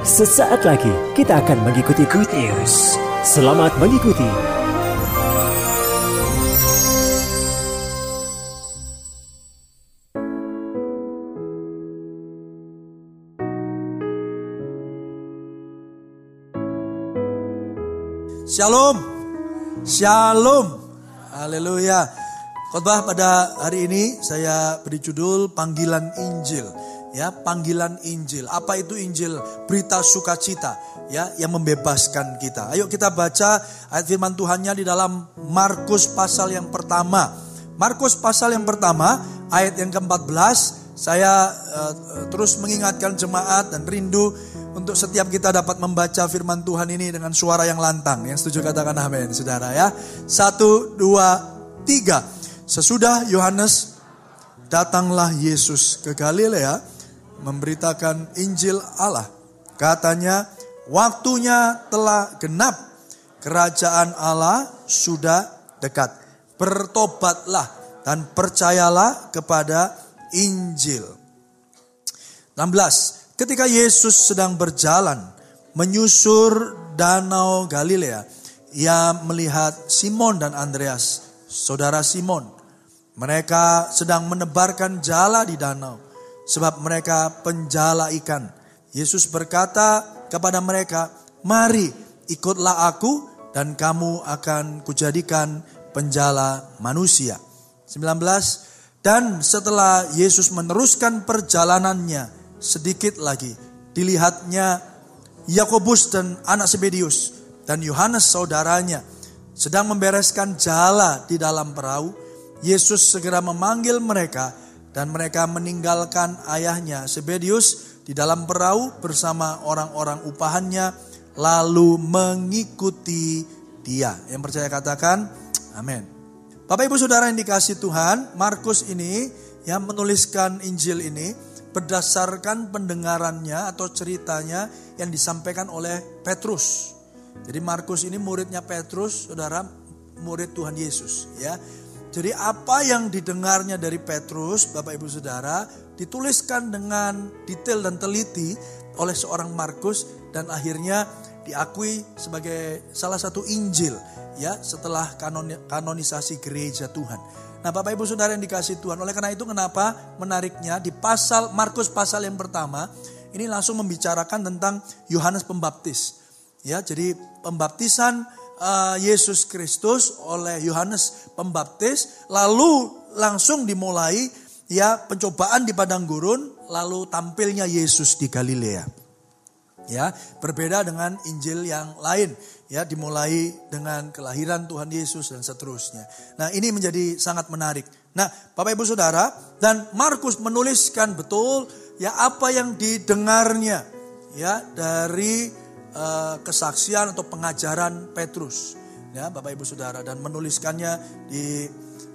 Sesaat lagi kita akan mengikuti Good News. Selamat mengikuti. Shalom. Shalom. Haleluya. Khotbah pada hari ini saya beri judul panggilan Injil. Ya, panggilan Injil. Apa itu Injil? Berita sukacita ya yang membebaskan kita. Ayo kita baca ayat firman Tuhannya di dalam Markus pasal yang pertama. Markus pasal yang pertama ayat yang ke-14 saya uh, terus mengingatkan jemaat dan rindu untuk setiap kita dapat membaca firman Tuhan ini dengan suara yang lantang. Yang setuju katakan amin, saudara ya. Satu, dua, tiga. Sesudah Yohanes, datanglah Yesus ke Galilea memberitakan Injil Allah. Katanya, waktunya telah genap. Kerajaan Allah sudah dekat. Bertobatlah dan percayalah kepada Injil. 16. Ketika Yesus sedang berjalan menyusur danau Galilea, ia melihat Simon dan Andreas, saudara Simon. Mereka sedang menebarkan jala di danau, sebab mereka penjala ikan. Yesus berkata kepada mereka, "Mari, ikutlah aku, dan kamu akan kujadikan penjala manusia." 19 Dan setelah Yesus meneruskan perjalanannya sedikit lagi dilihatnya Yakobus dan anak Sebedius dan Yohanes saudaranya sedang membereskan jala di dalam perahu. Yesus segera memanggil mereka dan mereka meninggalkan ayahnya Sebedius di dalam perahu bersama orang-orang upahannya lalu mengikuti dia. Yang percaya katakan amin. Bapak Ibu Saudara yang dikasih Tuhan, Markus ini yang menuliskan Injil ini berdasarkan pendengarannya atau ceritanya yang disampaikan oleh Petrus. Jadi Markus ini muridnya Petrus, saudara, murid Tuhan Yesus, ya. Jadi apa yang didengarnya dari Petrus, Bapak Ibu Saudara, dituliskan dengan detail dan teliti oleh seorang Markus dan akhirnya diakui sebagai salah satu Injil ya setelah kanon, kanonisasi gereja Tuhan. Nah Bapak Ibu Saudara yang dikasih Tuhan. Oleh karena itu kenapa menariknya di pasal Markus pasal yang pertama. Ini langsung membicarakan tentang Yohanes Pembaptis. Ya, jadi pembaptisan uh, Yesus Kristus oleh Yohanes Pembaptis lalu langsung dimulai ya pencobaan di padang gurun lalu tampilnya Yesus di Galilea. Ya, berbeda dengan Injil yang lain ya dimulai dengan kelahiran Tuhan Yesus dan seterusnya. Nah, ini menjadi sangat menarik. Nah, Bapak Ibu Saudara, dan Markus menuliskan betul ya apa yang didengarnya ya dari uh, kesaksian atau pengajaran Petrus. Ya, Bapak Ibu Saudara dan menuliskannya di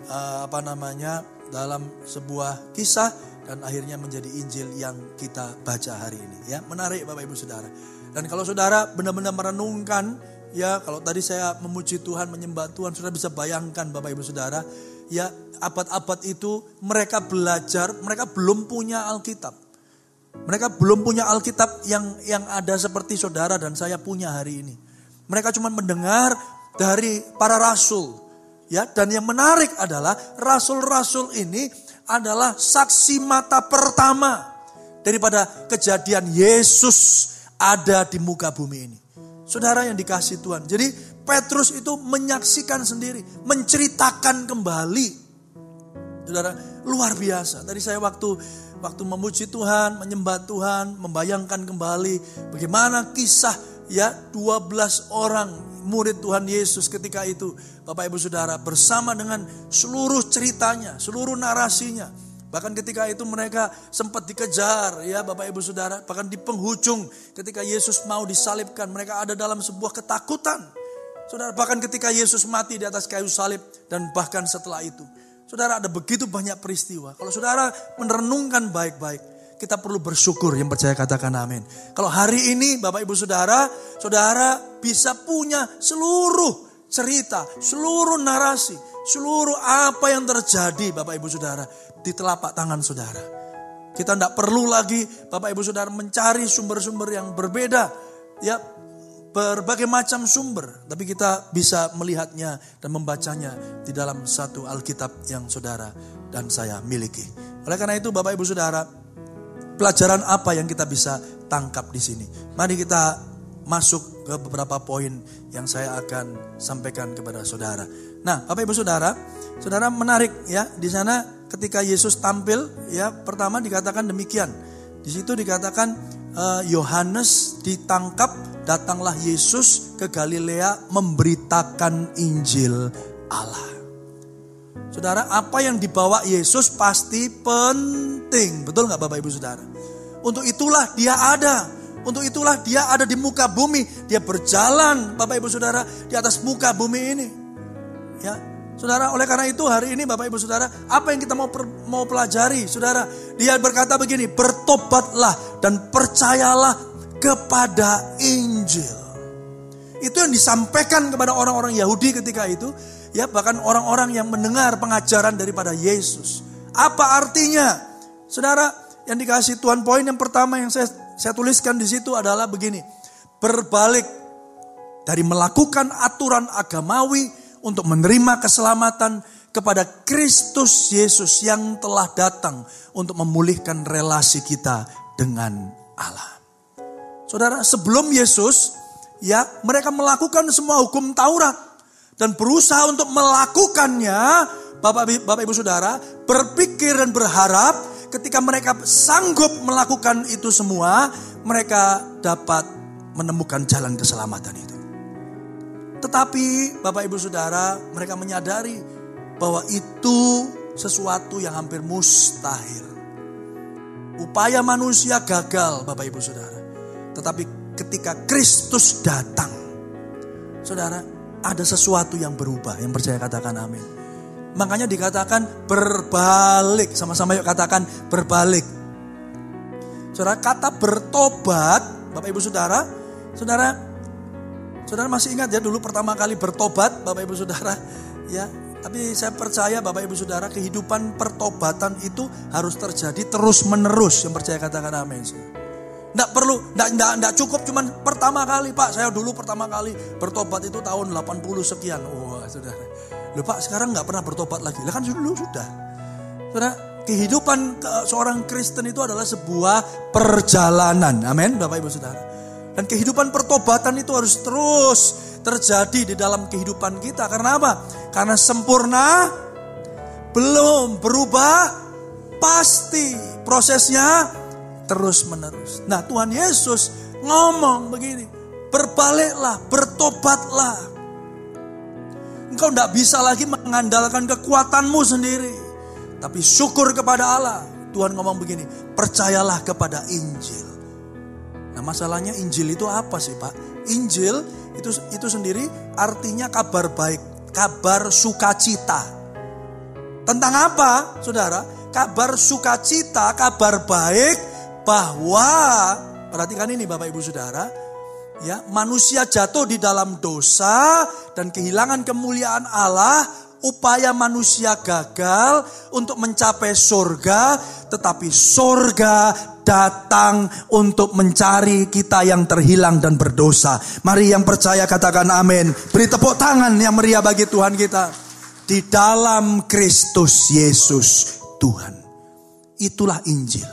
uh, apa namanya dalam sebuah kisah dan akhirnya menjadi Injil yang kita baca hari ini ya. Menarik Bapak Ibu Saudara. Dan kalau Saudara benar-benar merenungkan Ya, kalau tadi saya memuji Tuhan, menyembah Tuhan, sudah bisa bayangkan Bapak Ibu Saudara, ya abad-abad itu mereka belajar, mereka belum punya Alkitab. Mereka belum punya Alkitab yang yang ada seperti saudara dan saya punya hari ini. Mereka cuma mendengar dari para rasul. Ya, dan yang menarik adalah rasul-rasul ini adalah saksi mata pertama daripada kejadian Yesus ada di muka bumi ini. Saudara yang dikasih Tuhan. Jadi Petrus itu menyaksikan sendiri, menceritakan kembali. Saudara, luar biasa. Tadi saya waktu waktu memuji Tuhan, menyembah Tuhan, membayangkan kembali bagaimana kisah ya 12 orang murid Tuhan Yesus ketika itu. Bapak Ibu Saudara bersama dengan seluruh ceritanya, seluruh narasinya Bahkan ketika itu mereka sempat dikejar ya Bapak Ibu Saudara. Bahkan di penghujung ketika Yesus mau disalibkan mereka ada dalam sebuah ketakutan. Saudara bahkan ketika Yesus mati di atas kayu salib dan bahkan setelah itu. Saudara ada begitu banyak peristiwa. Kalau saudara merenungkan baik-baik. Kita perlu bersyukur yang percaya katakan amin. Kalau hari ini Bapak Ibu Saudara. Saudara bisa punya seluruh cerita. Seluruh narasi. Seluruh apa yang terjadi Bapak Ibu Saudara di telapak tangan saudara. Kita tidak perlu lagi Bapak Ibu Saudara mencari sumber-sumber yang berbeda. Ya, berbagai macam sumber. Tapi kita bisa melihatnya dan membacanya di dalam satu Alkitab yang saudara dan saya miliki. Oleh karena itu Bapak Ibu Saudara, pelajaran apa yang kita bisa tangkap di sini? Mari kita masuk ke beberapa poin yang saya akan sampaikan kepada saudara. Nah, Bapak Ibu Saudara, saudara menarik ya di sana ketika Yesus tampil ya pertama dikatakan demikian. Di situ dikatakan eh, Yohanes ditangkap, datanglah Yesus ke Galilea memberitakan Injil Allah. Saudara, apa yang dibawa Yesus pasti penting. Betul nggak Bapak Ibu Saudara? Untuk itulah dia ada. Untuk itulah dia ada di muka bumi. Dia berjalan Bapak Ibu Saudara di atas muka bumi ini. Ya, Saudara, oleh karena itu hari ini Bapak Ibu Saudara, apa yang kita mau per, mau pelajari? Saudara, dia berkata begini, bertobatlah dan percayalah kepada Injil. Itu yang disampaikan kepada orang-orang Yahudi ketika itu, ya bahkan orang-orang yang mendengar pengajaran daripada Yesus. Apa artinya? Saudara, yang dikasih Tuhan poin yang pertama yang saya saya tuliskan di situ adalah begini. Berbalik dari melakukan aturan agamawi untuk menerima keselamatan kepada Kristus Yesus yang telah datang untuk memulihkan relasi kita dengan Allah. Saudara, sebelum Yesus, ya mereka melakukan semua hukum Taurat dan berusaha untuk melakukannya. Bapak, Bapak Ibu Saudara, berpikir dan berharap ketika mereka sanggup melakukan itu semua, mereka dapat menemukan jalan keselamatan itu. Tetapi Bapak Ibu Saudara mereka menyadari bahwa itu sesuatu yang hampir mustahil. Upaya manusia gagal Bapak Ibu Saudara. Tetapi ketika Kristus datang. Saudara ada sesuatu yang berubah. Yang percaya katakan amin. Makanya dikatakan berbalik. Sama-sama yuk katakan berbalik. Saudara kata bertobat Bapak Ibu Saudara. Saudara Saudara masih ingat ya dulu pertama kali bertobat Bapak Ibu Saudara ya. Tapi saya percaya Bapak Ibu Saudara kehidupan pertobatan itu harus terjadi terus menerus yang percaya katakan amin. Tidak perlu, tidak cukup cuman pertama kali Pak. Saya dulu pertama kali bertobat itu tahun 80 sekian. Wah saudara. Loh Pak sekarang nggak pernah bertobat lagi. Lah kan dulu sudah. Saudara, kehidupan seorang Kristen itu adalah sebuah perjalanan. Amin Bapak Ibu Saudara. Dan kehidupan pertobatan itu harus terus terjadi di dalam kehidupan kita. Karena apa? Karena sempurna belum berubah pasti prosesnya terus menerus. Nah Tuhan Yesus ngomong begini, berbaliklah, bertobatlah. Engkau tidak bisa lagi mengandalkan kekuatanmu sendiri. Tapi syukur kepada Allah. Tuhan ngomong begini, percayalah kepada Injil. Nah masalahnya Injil itu apa sih Pak? Injil itu itu sendiri artinya kabar baik, kabar sukacita. Tentang apa, saudara? Kabar sukacita, kabar baik bahwa perhatikan ini Bapak Ibu Saudara, ya manusia jatuh di dalam dosa dan kehilangan kemuliaan Allah upaya manusia gagal untuk mencapai surga, tetapi surga datang untuk mencari kita yang terhilang dan berdosa. Mari yang percaya katakan amin. Beri tepuk tangan yang meriah bagi Tuhan kita. Di dalam Kristus Yesus Tuhan. Itulah Injil.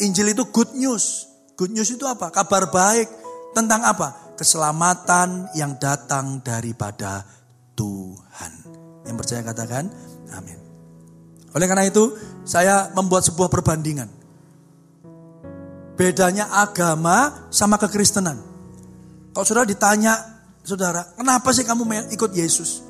Injil itu good news. Good news itu apa? Kabar baik. Tentang apa? Keselamatan yang datang daripada Tuhan. Yang percaya katakan amin. Oleh karena itu saya membuat sebuah perbandingan. Bedanya agama sama kekristenan. Kalau saudara ditanya, saudara, kenapa sih kamu ikut Yesus?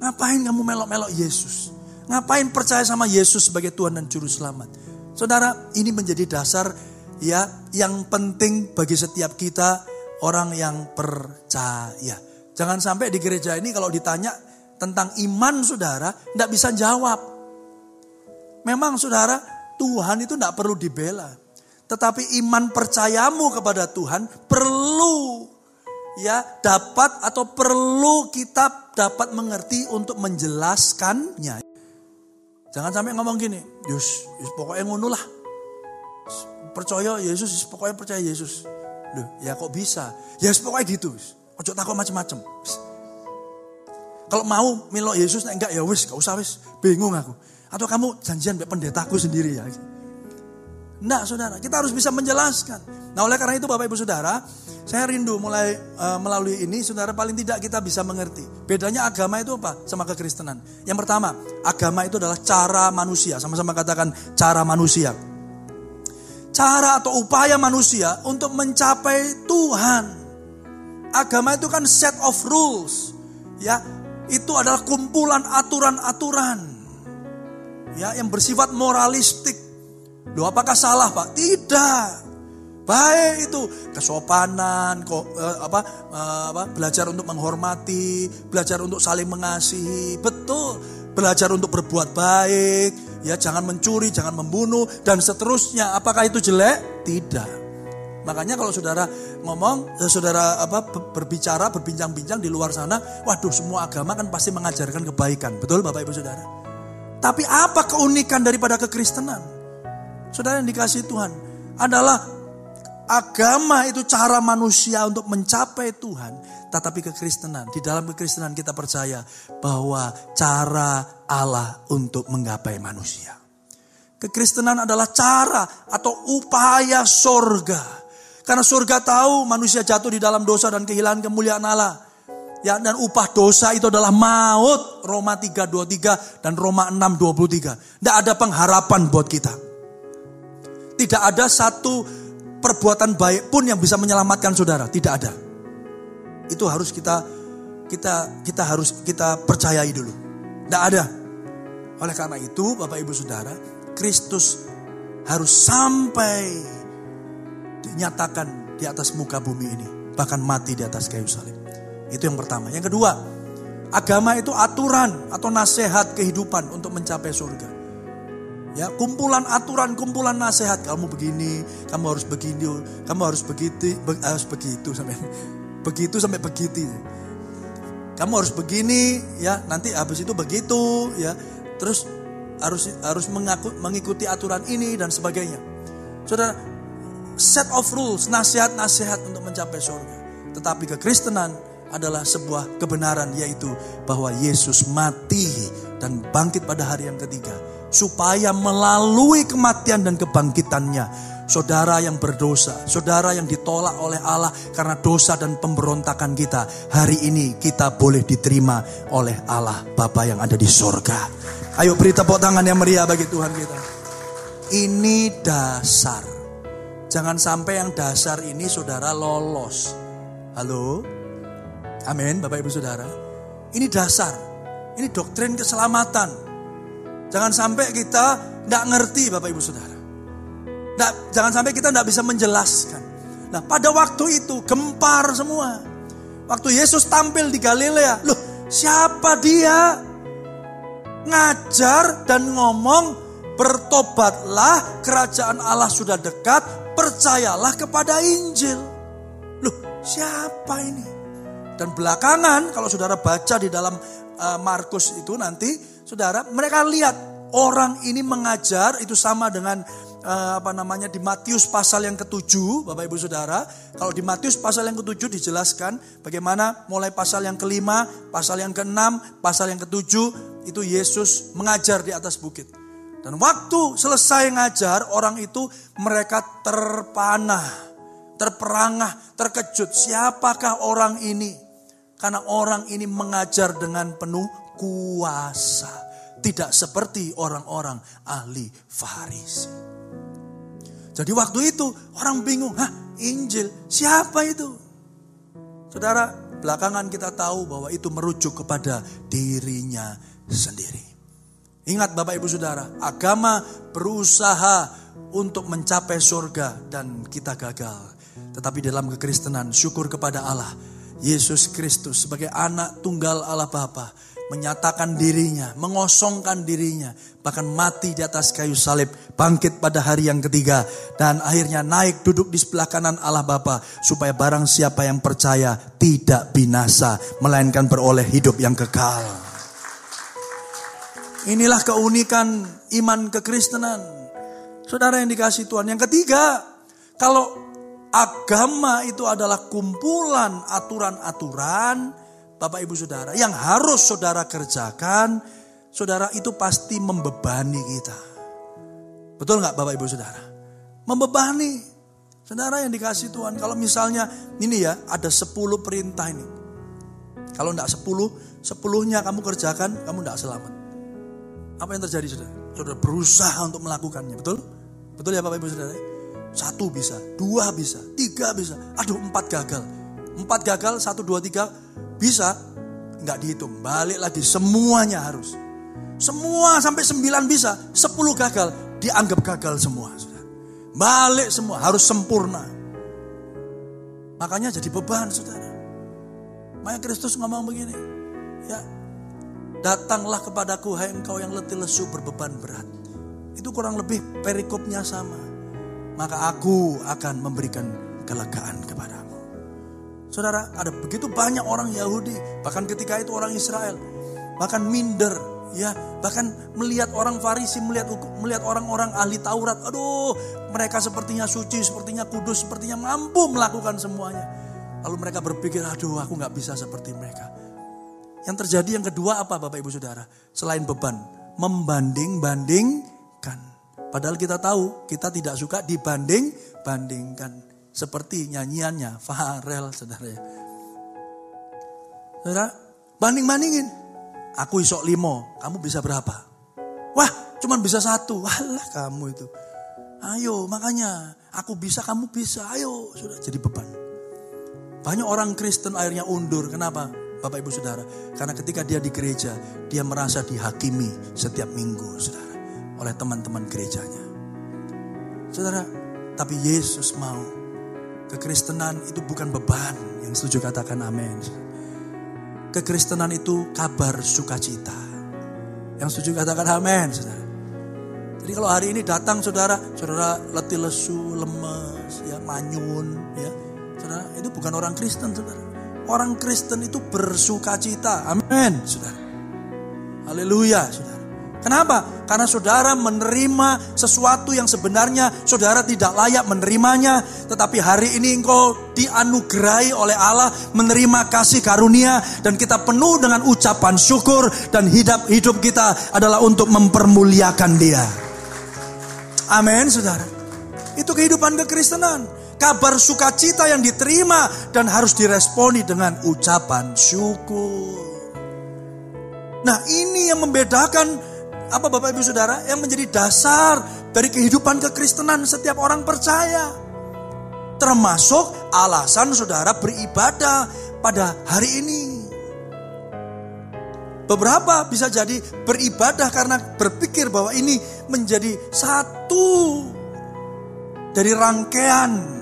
Ngapain kamu melok-melok Yesus? Ngapain percaya sama Yesus sebagai Tuhan dan Juru Selamat? Saudara, ini menjadi dasar ya yang penting bagi setiap kita orang yang percaya. Jangan sampai di gereja ini kalau ditanya tentang iman saudara, tidak bisa jawab. Memang saudara, Tuhan itu tidak perlu dibela. Tetapi iman percayamu kepada Tuhan perlu ya dapat atau perlu kita dapat mengerti untuk menjelaskannya. Jangan sampai ngomong gini, Yus, yus pokoknya ngono lah. Percaya Yesus, pokoknya percaya Yesus. Loh, ya kok bisa? Ya pokoknya gitu. Ojo takut macam-macam. Kalau mau milok Yesus, enggak ya wis, gak usah wis. Bingung aku. Atau kamu janjian be pendetaku sendiri ya. Enggak saudara, kita harus bisa menjelaskan. Nah oleh karena itu Bapak Ibu Saudara, saya rindu mulai uh, melalui ini saudara paling tidak kita bisa mengerti. Bedanya agama itu apa sama kekristenan? Yang pertama, agama itu adalah cara manusia. Sama-sama katakan cara manusia. Cara atau upaya manusia untuk mencapai Tuhan. Agama itu kan set of rules. Ya, itu adalah kumpulan aturan-aturan. Ya, yang bersifat moralistik Loh apakah salah Pak? Tidak. Baik itu kesopanan, kok eh, apa, eh, apa belajar untuk menghormati, belajar untuk saling mengasihi, betul. Belajar untuk berbuat baik, ya jangan mencuri, jangan membunuh dan seterusnya. Apakah itu jelek? Tidak. Makanya kalau saudara ngomong, eh, saudara apa berbicara, berbincang-bincang di luar sana, waduh semua agama kan pasti mengajarkan kebaikan. Betul Bapak Ibu Saudara? Tapi apa keunikan daripada kekristenan? Saudara yang dikasih Tuhan adalah agama itu cara manusia untuk mencapai Tuhan. Tetapi kekristenan, di dalam kekristenan kita percaya bahwa cara Allah untuk menggapai manusia. Kekristenan adalah cara atau upaya sorga. Karena surga tahu manusia jatuh di dalam dosa dan kehilangan kemuliaan Allah. Ya, dan upah dosa itu adalah maut. Roma 3:23 dan Roma 6:23. Tidak ada pengharapan buat kita. Tidak ada satu perbuatan baik pun yang bisa menyelamatkan saudara, tidak ada. Itu harus kita kita kita harus kita percayai dulu. Tidak ada. Oleh karena itu, Bapak Ibu Saudara, Kristus harus sampai dinyatakan di atas muka bumi ini, bahkan mati di atas kayu salib. Itu yang pertama. Yang kedua, agama itu aturan atau nasihat kehidupan untuk mencapai surga. Ya, kumpulan aturan, kumpulan nasihat. Kamu begini, kamu harus begini, kamu harus begitu, be, harus begitu sampai begitu sampai begitu. Kamu harus begini, ya. Nanti habis itu begitu, ya. Terus harus harus mengaku, mengikuti aturan ini dan sebagainya. Saudara, set of rules, nasihat-nasihat untuk mencapai surga. Tetapi kekristenan adalah sebuah kebenaran yaitu bahwa Yesus mati dan bangkit pada hari yang ketiga supaya melalui kematian dan kebangkitannya saudara yang berdosa, saudara yang ditolak oleh Allah karena dosa dan pemberontakan kita, hari ini kita boleh diterima oleh Allah Bapa yang ada di sorga. Ayo beri tepuk tangan yang meriah bagi Tuhan kita. Ini dasar. Jangan sampai yang dasar ini saudara lolos. Halo? Amin Bapak Ibu Saudara. Ini dasar. Ini doktrin keselamatan. Jangan sampai kita tidak ngerti Bapak Ibu Saudara. Nggak, jangan sampai kita tidak bisa menjelaskan. Nah pada waktu itu gempar semua. Waktu Yesus tampil di Galilea. Loh siapa dia? Ngajar dan ngomong bertobatlah kerajaan Allah sudah dekat. Percayalah kepada Injil. Loh siapa ini? Dan belakangan kalau saudara baca di dalam uh, Markus itu nanti Saudara, mereka lihat orang ini mengajar itu sama dengan uh, apa namanya di Matius pasal yang ketujuh, Bapak Ibu Saudara. Kalau di Matius pasal yang ketujuh dijelaskan bagaimana mulai pasal yang kelima, pasal yang keenam, pasal yang ketujuh itu Yesus mengajar di atas bukit. Dan waktu selesai ngajar orang itu mereka terpanah, terperangah, terkejut. Siapakah orang ini? Karena orang ini mengajar dengan penuh kuasa. Tidak seperti orang-orang ahli Farisi. Jadi waktu itu orang bingung, hah Injil siapa itu? Saudara, belakangan kita tahu bahwa itu merujuk kepada dirinya sendiri. Ingat Bapak Ibu Saudara, agama berusaha untuk mencapai surga dan kita gagal. Tetapi dalam kekristenan syukur kepada Allah, Yesus Kristus sebagai anak tunggal Allah Bapa menyatakan dirinya, mengosongkan dirinya, bahkan mati di atas kayu salib, bangkit pada hari yang ketiga, dan akhirnya naik duduk di sebelah kanan Allah Bapa, supaya barang siapa yang percaya tidak binasa, melainkan beroleh hidup yang kekal. Inilah keunikan iman kekristenan. Saudara yang dikasih Tuhan. Yang ketiga, kalau agama itu adalah kumpulan aturan-aturan, Bapak Ibu Saudara, yang harus saudara kerjakan, saudara itu pasti membebani kita. Betul nggak Bapak Ibu Saudara? Membebani. Saudara yang dikasih Tuhan, kalau misalnya ini ya ada 10 perintah ini. Kalau enggak 10, 10-nya kamu kerjakan, kamu enggak selamat. Apa yang terjadi saudara? Saudara berusaha untuk melakukannya, betul? Betul ya Bapak Ibu Saudara? Satu bisa, dua bisa, tiga bisa. Aduh empat gagal. Empat gagal, satu, dua, tiga bisa. Enggak dihitung, balik lagi semuanya harus. Semua sampai sembilan bisa, sepuluh gagal, dianggap gagal semua. Balik semua, harus sempurna. Makanya jadi beban saudara. Maka Kristus ngomong begini. Ya, datanglah kepadaku hai engkau yang letih lesu berbeban berat. Itu kurang lebih perikopnya sama. Maka aku akan memberikan kelegaan kepadamu. Saudara, ada begitu banyak orang Yahudi, bahkan ketika itu orang Israel, bahkan minder, ya bahkan melihat orang Farisi melihat melihat orang-orang ahli Taurat aduh mereka sepertinya suci sepertinya kudus sepertinya mampu melakukan semuanya lalu mereka berpikir aduh aku nggak bisa seperti mereka yang terjadi yang kedua apa Bapak Ibu Saudara selain beban membanding bandingkan padahal kita tahu kita tidak suka dibanding bandingkan seperti nyanyiannya Farel saudara ya saudara banding bandingin Aku isok limo, kamu bisa berapa? Wah, cuman bisa satu. Walah kamu itu. Ayo, makanya aku bisa, kamu bisa. Ayo, sudah jadi beban. Banyak orang Kristen akhirnya undur. Kenapa? Bapak Ibu Saudara. Karena ketika dia di gereja, dia merasa dihakimi setiap minggu, Saudara. Oleh teman-teman gerejanya. Saudara, tapi Yesus mau. Kekristenan itu bukan beban. Yang setuju katakan amin. Kekristenan itu kabar sukacita. Yang setuju katakan amin, saudara. Jadi kalau hari ini datang saudara, saudara letih lesu, lemes, ya manyun, ya, saudara itu bukan orang Kristen, saudara. Orang Kristen itu bersukacita, amin, saudara. Haleluya, saudara. Kenapa? Karena saudara menerima sesuatu yang sebenarnya saudara tidak layak menerimanya. Tetapi hari ini engkau dianugerahi oleh Allah menerima kasih karunia. Dan kita penuh dengan ucapan syukur. Dan hidup, hidup kita adalah untuk mempermuliakan dia. Amin saudara. Itu kehidupan kekristenan. Kabar sukacita yang diterima dan harus diresponi dengan ucapan syukur. Nah ini yang membedakan apa Bapak Ibu Saudara yang menjadi dasar dari kehidupan kekristenan setiap orang percaya. Termasuk alasan saudara beribadah pada hari ini. Beberapa bisa jadi beribadah karena berpikir bahwa ini menjadi satu dari rangkaian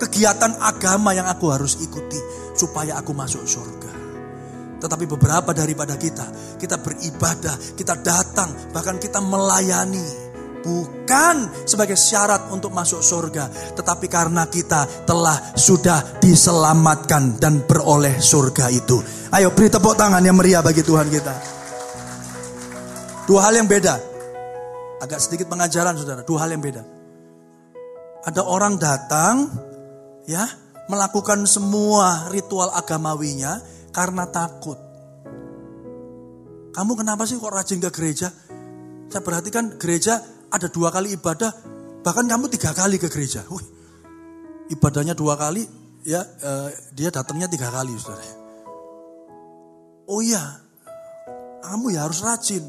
kegiatan agama yang aku harus ikuti supaya aku masuk surga. Tetapi beberapa daripada kita, kita beribadah, kita datang, bahkan kita melayani. Bukan sebagai syarat untuk masuk surga, tetapi karena kita telah sudah diselamatkan dan beroleh surga itu. Ayo beri tepuk tangan yang meriah bagi Tuhan kita. Dua hal yang beda. Agak sedikit pengajaran saudara, dua hal yang beda. Ada orang datang, ya, melakukan semua ritual agamawinya, karena takut. Kamu kenapa sih kok rajin ke gereja? Saya perhatikan gereja ada dua kali ibadah, bahkan kamu tiga kali ke gereja. Wih, ibadahnya dua kali, ya eh, dia datangnya tiga kali, saudara. Oh iya, kamu ya harus rajin.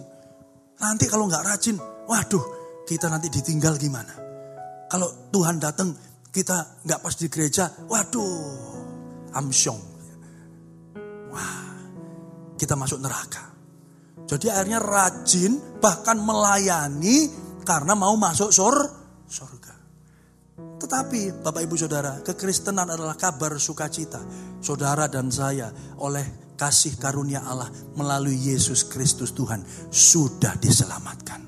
Nanti kalau nggak rajin, waduh, kita nanti ditinggal gimana? Kalau Tuhan datang, kita nggak pas di gereja, waduh, amsyong wah kita masuk neraka. Jadi akhirnya rajin bahkan melayani karena mau masuk sur, surga. Tetapi Bapak Ibu Saudara, kekristenan adalah kabar sukacita. Saudara dan saya oleh kasih karunia Allah melalui Yesus Kristus Tuhan sudah diselamatkan.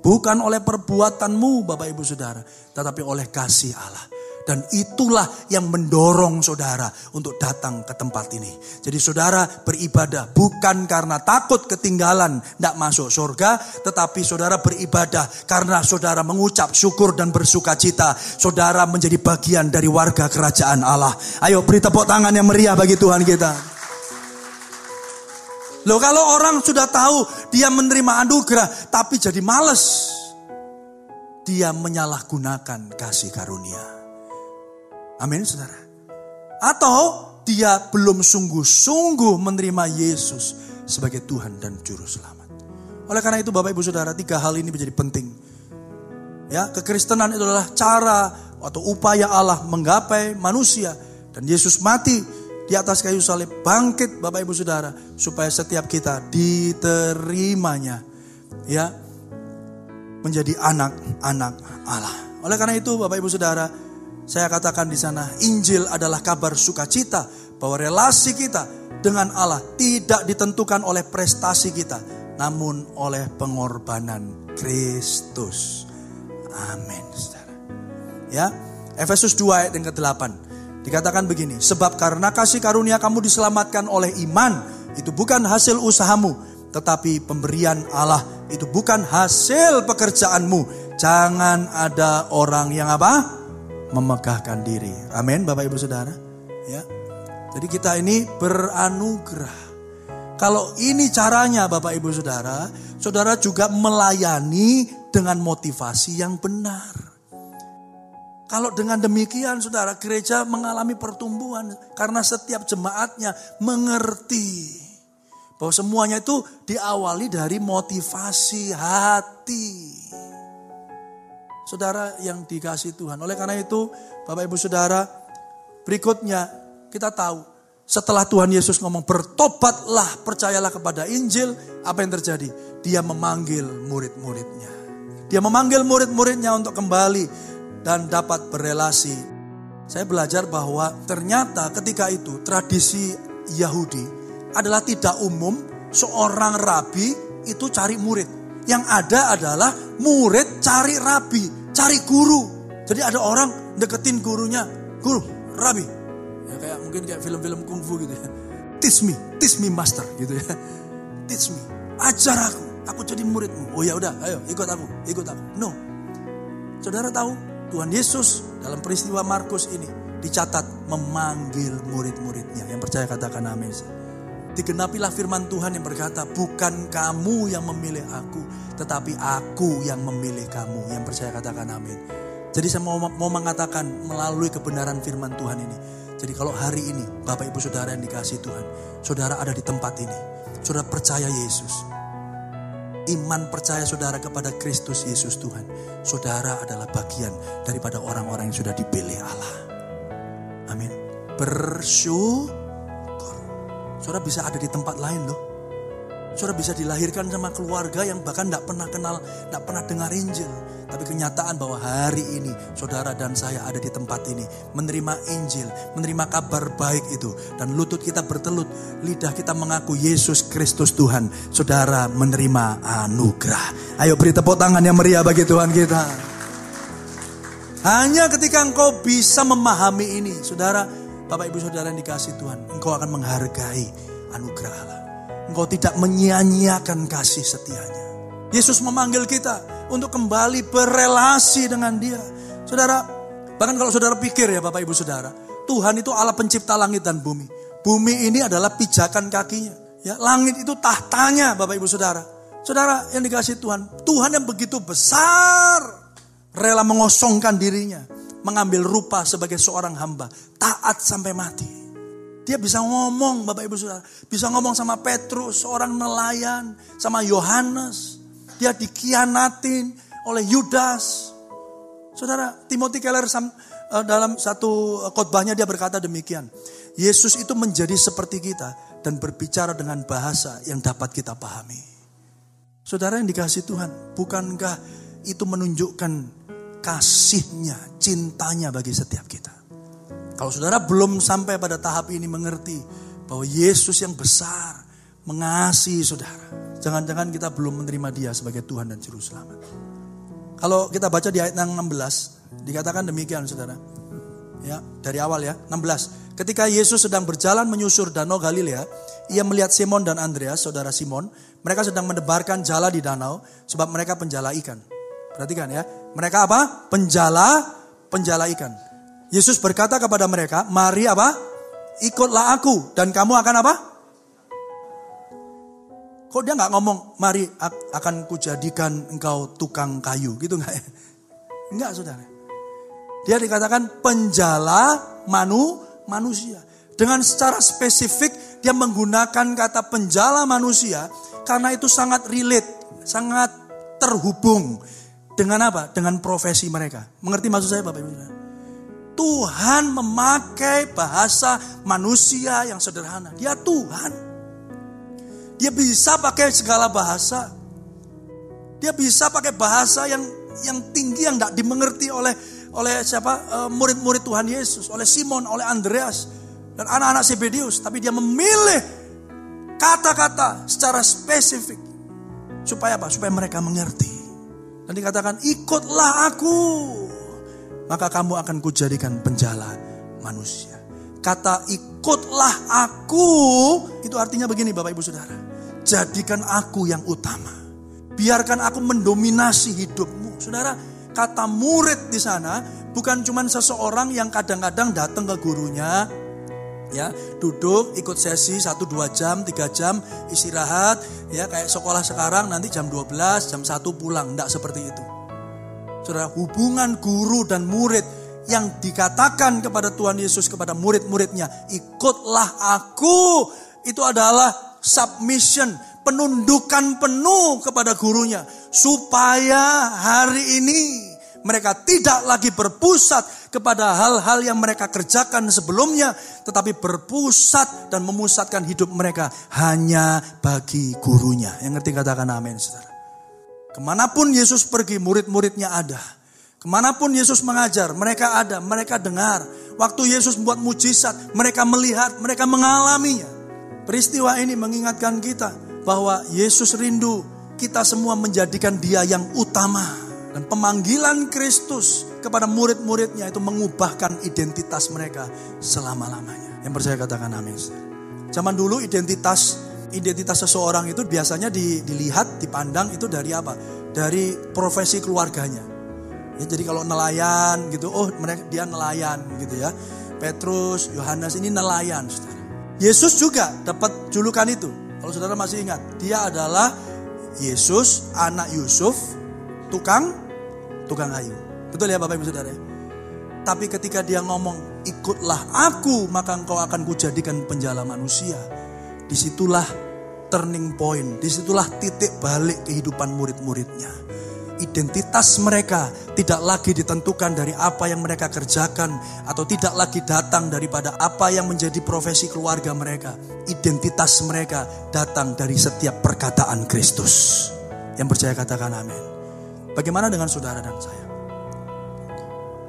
Bukan oleh perbuatanmu Bapak Ibu Saudara, tetapi oleh kasih Allah. Dan itulah yang mendorong saudara untuk datang ke tempat ini. Jadi saudara beribadah bukan karena takut ketinggalan, tidak masuk surga. Tetapi saudara beribadah karena saudara mengucap syukur dan bersuka cita. Saudara menjadi bagian dari warga kerajaan Allah. Ayo beri tepuk tangan yang meriah bagi Tuhan kita. Loh kalau orang sudah tahu dia menerima anugerah tapi jadi males. Dia menyalahgunakan kasih karunia. Amin saudara. Atau dia belum sungguh-sungguh menerima Yesus sebagai Tuhan dan Juru Selamat. Oleh karena itu Bapak Ibu Saudara, tiga hal ini menjadi penting. Ya, kekristenan itu adalah cara atau upaya Allah menggapai manusia dan Yesus mati di atas kayu salib bangkit Bapak Ibu Saudara supaya setiap kita diterimanya ya menjadi anak-anak Allah. Oleh karena itu Bapak Ibu Saudara, saya katakan di sana, Injil adalah kabar sukacita bahwa relasi kita dengan Allah tidak ditentukan oleh prestasi kita, namun oleh pengorbanan Kristus. Amin. Ya, Efesus 2 ayat yang ke-8 dikatakan begini, sebab karena kasih karunia kamu diselamatkan oleh iman, itu bukan hasil usahamu, tetapi pemberian Allah itu bukan hasil pekerjaanmu. Jangan ada orang yang apa? Memegahkan diri. Amin, Bapak Ibu Saudara. Ya. Jadi kita ini beranugerah. Kalau ini caranya Bapak Ibu Saudara, Saudara juga melayani dengan motivasi yang benar. Kalau dengan demikian Saudara, gereja mengalami pertumbuhan karena setiap jemaatnya mengerti bahwa semuanya itu diawali dari motivasi hati. Saudara yang dikasih Tuhan. Oleh karena itu, Bapak Ibu Saudara, berikutnya kita tahu setelah Tuhan Yesus ngomong bertobatlah, percayalah kepada Injil, apa yang terjadi? Dia memanggil murid-muridnya. Dia memanggil murid-muridnya untuk kembali dan dapat berelasi. Saya belajar bahwa ternyata ketika itu tradisi Yahudi adalah tidak umum seorang rabi itu cari murid. Yang ada adalah murid cari rabi, cari guru. Jadi ada orang deketin gurunya, guru, rabi. Ya kayak mungkin kayak film-film kungfu gitu ya. Teach me, teach me master gitu ya. Teach me, ajar aku, aku jadi muridmu. Oh ya udah, ayo ikut aku, ikut aku. No. Saudara tahu, Tuhan Yesus dalam peristiwa Markus ini dicatat memanggil murid-muridnya. Yang percaya katakan amin digenapilah firman Tuhan yang berkata, bukan kamu yang memilih aku, tetapi aku yang memilih kamu. Yang percaya katakan amin. Jadi saya mau, mau mengatakan melalui kebenaran firman Tuhan ini. Jadi kalau hari ini Bapak Ibu Saudara yang dikasih Tuhan, Saudara ada di tempat ini. Saudara percaya Yesus. Iman percaya saudara kepada Kristus Yesus Tuhan. Saudara adalah bagian daripada orang-orang yang sudah dipilih Allah. Amin. Bersyukur Saudara bisa ada di tempat lain loh. Saudara bisa dilahirkan sama keluarga yang bahkan tidak pernah kenal, tidak pernah dengar Injil. Tapi kenyataan bahwa hari ini saudara dan saya ada di tempat ini. Menerima Injil, menerima kabar baik itu. Dan lutut kita bertelut, lidah kita mengaku Yesus Kristus Tuhan. Saudara menerima anugerah. Ayo beri tepuk tangan yang meriah bagi Tuhan kita. Hanya ketika engkau bisa memahami ini, saudara, Bapak ibu saudara yang dikasih Tuhan, engkau akan menghargai anugerah Allah. Engkau tidak menyia-nyiakan kasih setianya. Yesus memanggil kita untuk kembali berelasi dengan dia. Saudara, bahkan kalau saudara pikir ya Bapak Ibu Saudara, Tuhan itu Allah pencipta langit dan bumi. Bumi ini adalah pijakan kakinya. Ya, langit itu tahtanya Bapak Ibu Saudara. Saudara yang dikasih Tuhan, Tuhan yang begitu besar rela mengosongkan dirinya mengambil rupa sebagai seorang hamba, taat sampai mati. Dia bisa ngomong, Bapak Ibu Saudara, bisa ngomong sama Petrus, seorang nelayan, sama Yohanes. Dia dikhianatin oleh Yudas. Saudara, Timothy Keller eh, dalam satu khotbahnya dia berkata demikian. Yesus itu menjadi seperti kita dan berbicara dengan bahasa yang dapat kita pahami. Saudara yang dikasih Tuhan, bukankah itu menunjukkan kasihnya, cintanya bagi setiap kita. Kalau saudara belum sampai pada tahap ini mengerti bahwa Yesus yang besar mengasihi saudara. Jangan-jangan kita belum menerima dia sebagai Tuhan dan Juru Selamat. Kalau kita baca di ayat yang 16, dikatakan demikian saudara. Ya, dari awal ya, 16. Ketika Yesus sedang berjalan menyusur danau Galilea, ia melihat Simon dan Andreas, saudara Simon, mereka sedang mendebarkan jala di danau sebab mereka penjala ikan. Perhatikan ya, mereka apa? Penjala, penjala ikan. Yesus berkata kepada mereka, "Mari apa? Ikutlah aku dan kamu akan apa?" Kok dia nggak ngomong, "Mari akan kujadikan engkau tukang kayu." Gitu nggak ya? Enggak, Saudara. Dia dikatakan penjala manu manusia. Dengan secara spesifik dia menggunakan kata penjala manusia karena itu sangat relate, sangat terhubung dengan apa? Dengan profesi mereka. Mengerti maksud saya Bapak Ibu Tuhan memakai bahasa manusia yang sederhana. Dia Tuhan. Dia bisa pakai segala bahasa. Dia bisa pakai bahasa yang yang tinggi yang tidak dimengerti oleh oleh siapa eh, murid-murid Tuhan Yesus, oleh Simon, oleh Andreas dan anak-anak Zebedius, tapi dia memilih kata-kata secara spesifik supaya apa? Supaya mereka mengerti. Dan dikatakan, "Ikutlah aku, maka kamu akan kujadikan penjala manusia." Kata "ikutlah aku" itu artinya begini Bapak Ibu Saudara. Jadikan aku yang utama. Biarkan aku mendominasi hidupmu. Saudara, kata murid di sana bukan cuma seseorang yang kadang-kadang datang ke gurunya, ya. Duduk ikut sesi satu dua jam tiga jam istirahat ya. Kayak sekolah sekarang nanti jam 12 jam satu pulang. Tidak seperti itu. Saudara hubungan guru dan murid yang dikatakan kepada Tuhan Yesus kepada murid-muridnya ikutlah aku itu adalah submission penundukan penuh kepada gurunya. Supaya hari ini mereka tidak lagi berpusat kepada hal-hal yang mereka kerjakan sebelumnya, tetapi berpusat dan memusatkan hidup mereka hanya bagi gurunya. Yang ngerti katakan amin, saudara. Ke mana pun Yesus pergi, murid-muridnya ada. Ke mana pun Yesus mengajar, mereka ada, mereka dengar. Waktu Yesus membuat mujizat, mereka melihat, mereka mengalaminya. Peristiwa ini mengingatkan kita bahwa Yesus rindu kita semua menjadikan dia yang utama. Dan pemanggilan Kristus kepada murid-muridnya itu mengubahkan identitas mereka selama-lamanya. Yang percaya katakan amin. Zaman dulu identitas identitas seseorang itu biasanya dilihat, dipandang itu dari apa? Dari profesi keluarganya. Ya, jadi kalau nelayan gitu, oh mereka dia nelayan gitu ya. Petrus, Yohanes ini nelayan, saudara. Yesus juga dapat julukan itu. Kalau saudara masih ingat, dia adalah Yesus, anak Yusuf, tukang tukang kayu. Betul ya Bapak Ibu Saudara? Tapi ketika dia ngomong, ikutlah aku, maka engkau akan kujadikan penjala manusia. Di situlah turning point, di situlah titik balik kehidupan murid-muridnya. Identitas mereka tidak lagi ditentukan dari apa yang mereka kerjakan atau tidak lagi datang daripada apa yang menjadi profesi keluarga mereka. Identitas mereka datang dari setiap perkataan Kristus. Yang percaya katakan amin. Bagaimana dengan saudara dan saya?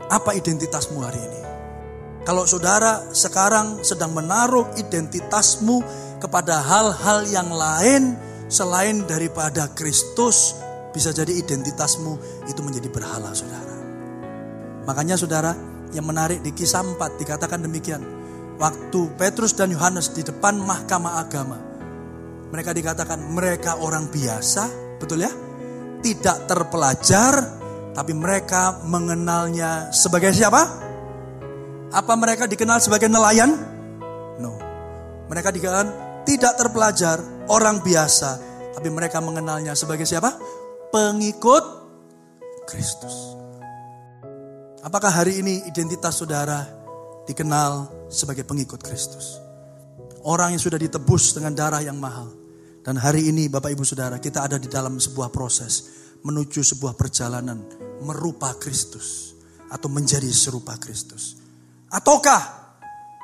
Apa identitasmu hari ini? Kalau saudara sekarang sedang menaruh identitasmu kepada hal-hal yang lain selain daripada Kristus, bisa jadi identitasmu itu menjadi berhala saudara. Makanya saudara yang menarik di kisah 4 dikatakan demikian. Waktu Petrus dan Yohanes di depan mahkamah agama. Mereka dikatakan mereka orang biasa, betul ya? Tidak terpelajar, tapi mereka mengenalnya sebagai siapa? Apa mereka dikenal sebagai nelayan? No. Mereka dikenal tidak terpelajar, orang biasa, tapi mereka mengenalnya sebagai siapa? pengikut Kristus. Apakah hari ini identitas saudara dikenal sebagai pengikut Kristus? Orang yang sudah ditebus dengan darah yang mahal. Dan hari ini Bapak Ibu Saudara kita ada di dalam sebuah proses menuju sebuah perjalanan merupa Kristus atau menjadi serupa Kristus. Ataukah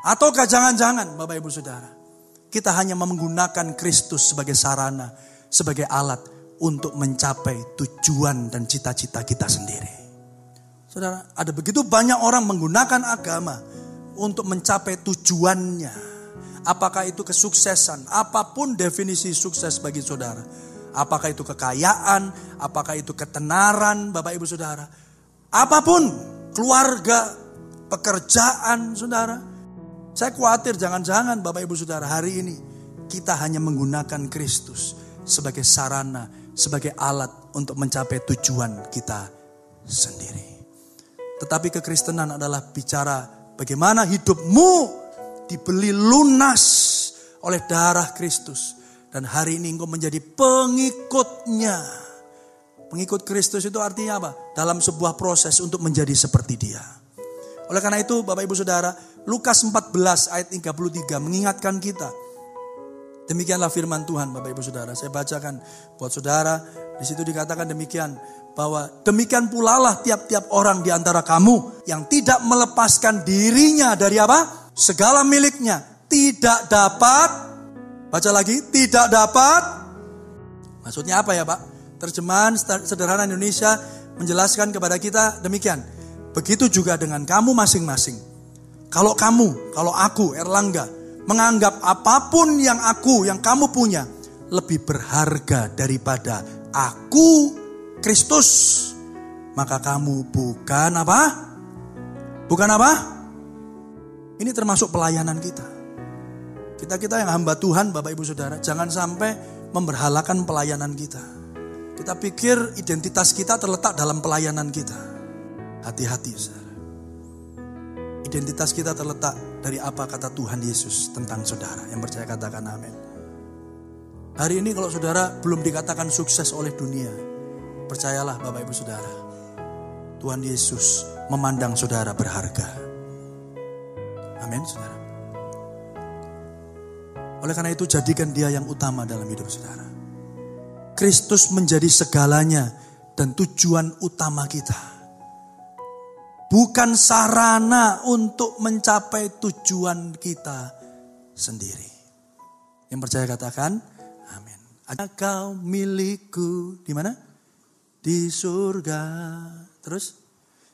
ataukah jangan-jangan Bapak Ibu Saudara kita hanya menggunakan Kristus sebagai sarana, sebagai alat untuk mencapai tujuan dan cita-cita kita sendiri. Saudara, ada begitu banyak orang menggunakan agama untuk mencapai tujuannya. Apakah itu kesuksesan, apa pun definisi sukses bagi saudara. Apakah itu kekayaan, apakah itu ketenaran Bapak Ibu Saudara. Apa pun, keluarga, pekerjaan saudara. Saya khawatir jangan-jangan Bapak Ibu Saudara hari ini kita hanya menggunakan Kristus sebagai sarana, sebagai alat untuk mencapai tujuan kita sendiri. Tetapi kekristenan adalah bicara bagaimana hidupmu dibeli lunas oleh darah Kristus. Dan hari ini engkau menjadi pengikutnya. Pengikut Kristus itu artinya apa? Dalam sebuah proses untuk menjadi seperti dia. Oleh karena itu Bapak Ibu Saudara, Lukas 14 ayat 33 mengingatkan kita. Demikianlah firman Tuhan Bapak Ibu Saudara. Saya bacakan buat saudara. Di situ dikatakan demikian. Bahwa demikian pula lah tiap-tiap orang di antara kamu yang tidak melepaskan dirinya dari apa? Segala miliknya. Tidak dapat. Baca lagi. Tidak dapat. Maksudnya apa ya Pak? Terjemahan sederhana Indonesia menjelaskan kepada kita demikian. Begitu juga dengan kamu masing-masing kalau kamu, kalau aku, Erlangga, menganggap apa pun yang aku, yang kamu punya, lebih berharga daripada aku, Kristus, maka kamu bukan apa? Bukan apa? Ini termasuk pelayanan kita. Kita-kita yang hamba Tuhan, Bapak Ibu Saudara, jangan sampai memberhalakan pelayanan kita. Kita pikir identitas kita terletak dalam pelayanan kita. Hati-hati, saudara. Identitas kita terletak dari apa kata Tuhan Yesus tentang saudara. Yang percaya katakan amin. Hari ini kalau saudara belum dikatakan sukses oleh dunia, percayalah Bapak Ibu Saudara. Tuhan Yesus memandang saudara berharga. Amin saudara. Oleh karena itu jadikan dia yang utama dalam hidup saudara. Kristus menjadi segalanya dan tujuan utama kita bukan sarana untuk mencapai tujuan kita sendiri. Yang percaya katakan, amin. Kau milikku di mana? Di surga. Terus,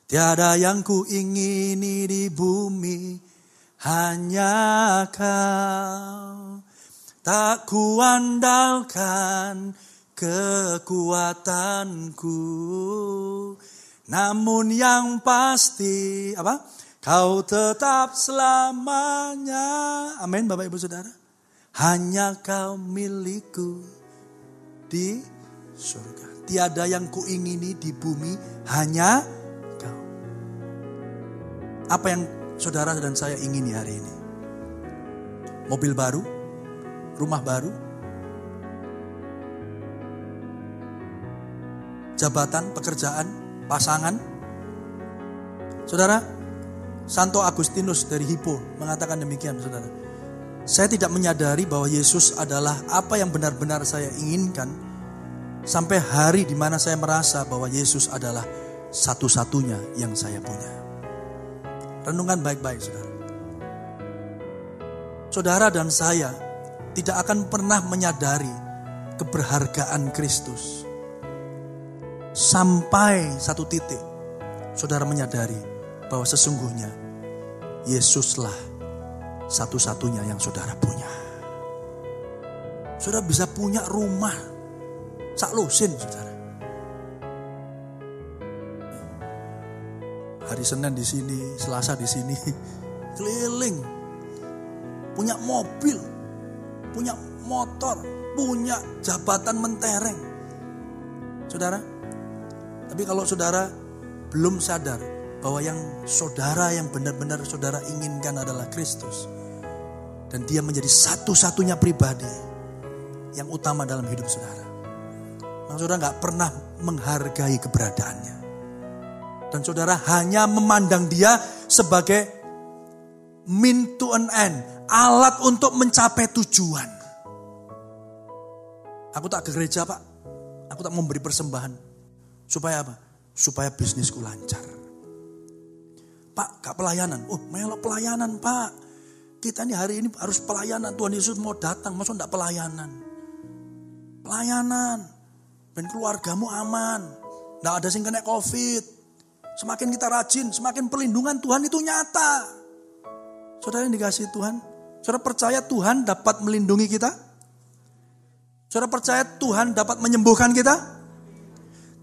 tiada yang ku ingini di bumi, hanya kau. Tak kuandalkan kekuatanku namun yang pasti apa? Kau tetap selamanya. Amin Bapak Ibu Saudara. Hanya kau milikku di surga. Tiada yang kuingini di bumi hanya kau. Apa yang saudara dan saya ingini hari ini? Mobil baru, rumah baru, jabatan, pekerjaan, pasangan. Saudara, Santo Agustinus dari Hippo mengatakan demikian, saudara. Saya tidak menyadari bahwa Yesus adalah apa yang benar-benar saya inginkan sampai hari di mana saya merasa bahwa Yesus adalah satu-satunya yang saya punya. Renungan baik-baik, saudara. Saudara dan saya tidak akan pernah menyadari keberhargaan Kristus Sampai satu titik, saudara menyadari bahwa sesungguhnya Yesuslah satu-satunya yang saudara punya. Saudara bisa punya rumah, sak lusin saudara. Hari Senin di sini, Selasa di sini, keliling, punya mobil, punya motor, punya jabatan mentereng. Saudara, tapi kalau saudara belum sadar bahwa yang saudara yang benar-benar saudara inginkan adalah Kristus. Dan dia menjadi satu-satunya pribadi yang utama dalam hidup saudara. Maka saudara nggak pernah menghargai keberadaannya. Dan saudara hanya memandang dia sebagai mean to an end. Alat untuk mencapai tujuan. Aku tak ke gereja pak. Aku tak memberi persembahan. Supaya apa? Supaya bisnisku lancar. Pak, gak pelayanan. Oh, melok pelayanan, Pak. Kita ini hari ini harus pelayanan. Tuhan Yesus mau datang, maksud enggak pelayanan? Pelayanan. Dan keluargamu aman. Enggak ada sing kena covid. Semakin kita rajin, semakin perlindungan Tuhan itu nyata. Saudara yang dikasih Tuhan. Saudara percaya Tuhan dapat melindungi kita? Saudara percaya Tuhan dapat menyembuhkan kita?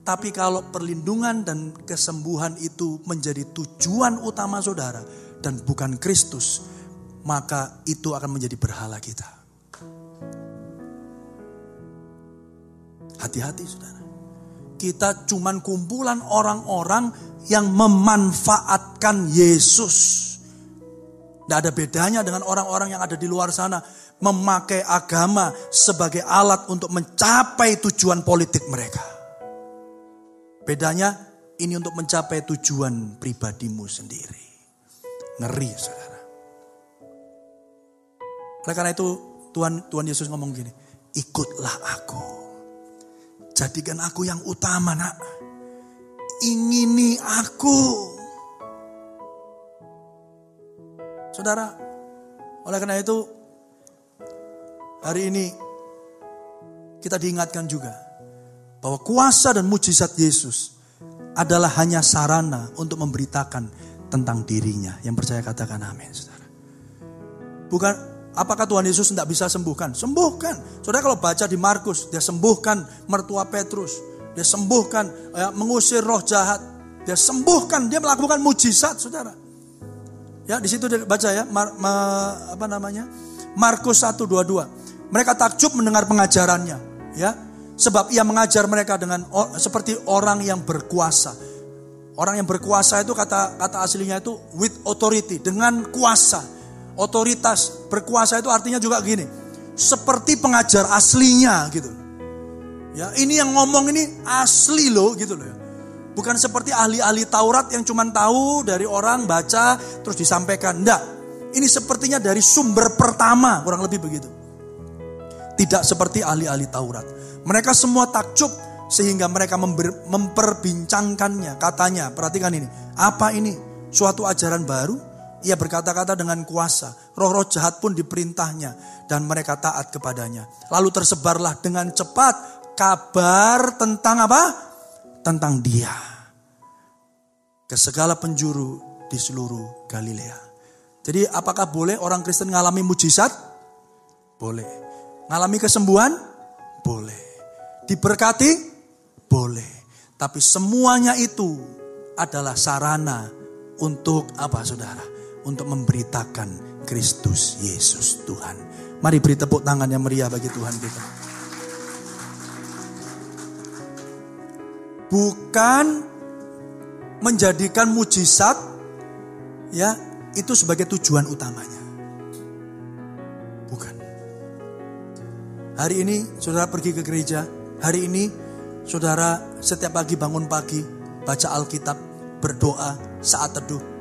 Tapi kalau perlindungan dan kesembuhan itu menjadi tujuan utama saudara dan bukan Kristus, maka itu akan menjadi berhala kita. Hati-hati saudara. Kita cuman kumpulan orang-orang yang memanfaatkan Yesus. Tidak ada bedanya dengan orang-orang yang ada di luar sana memakai agama sebagai alat untuk mencapai tujuan politik mereka. Bedanya ini untuk mencapai tujuan pribadimu sendiri. Ngeri saudara. Oleh karena itu Tuhan Tuhan Yesus ngomong gini, ikutlah aku. Jadikan aku yang utama nak. Ingini aku. Saudara, oleh karena itu Hari ini kita diingatkan juga bahwa kuasa dan mujizat Yesus adalah hanya sarana untuk memberitakan tentang dirinya. Yang percaya katakan amin, saudara. Bukan apakah Tuhan Yesus tidak bisa sembuhkan? Sembuhkan. Saudara kalau baca di Markus, dia sembuhkan mertua Petrus. Dia sembuhkan, ya, mengusir roh jahat. Dia sembuhkan, dia melakukan mujizat, saudara. Ya, di situ baca ya, mar, ma, apa namanya? Markus 122. Mereka takjub mendengar pengajarannya, ya. Sebab ia mengajar mereka dengan seperti orang yang berkuasa. Orang yang berkuasa itu kata kata aslinya itu with authority, dengan kuasa. Otoritas, berkuasa itu artinya juga gini. Seperti pengajar aslinya gitu. Ya, ini yang ngomong ini asli loh gitu loh ya. Bukan seperti ahli-ahli Taurat yang cuma tahu dari orang baca terus disampaikan. Enggak. Ini sepertinya dari sumber pertama, kurang lebih begitu. Tidak seperti ahli-ahli Taurat. Mereka semua takjub sehingga mereka memperbincangkannya. Katanya, perhatikan ini. Apa ini? Suatu ajaran baru? Ia berkata-kata dengan kuasa. Roh-roh jahat pun diperintahnya. Dan mereka taat kepadanya. Lalu tersebarlah dengan cepat kabar tentang apa? Tentang dia. Ke segala penjuru di seluruh Galilea. Jadi apakah boleh orang Kristen mengalami mujizat? Boleh. Ngalami kesembuhan? Boleh. Diberkati? Boleh. Tapi semuanya itu adalah sarana untuk apa saudara? Untuk memberitakan Kristus Yesus Tuhan. Mari beri tepuk tangan yang meriah bagi Tuhan kita. Bukan menjadikan mujizat ya itu sebagai tujuan utamanya. Hari ini saudara pergi ke gereja. Hari ini saudara setiap pagi bangun pagi, baca Alkitab, berdoa, saat teduh.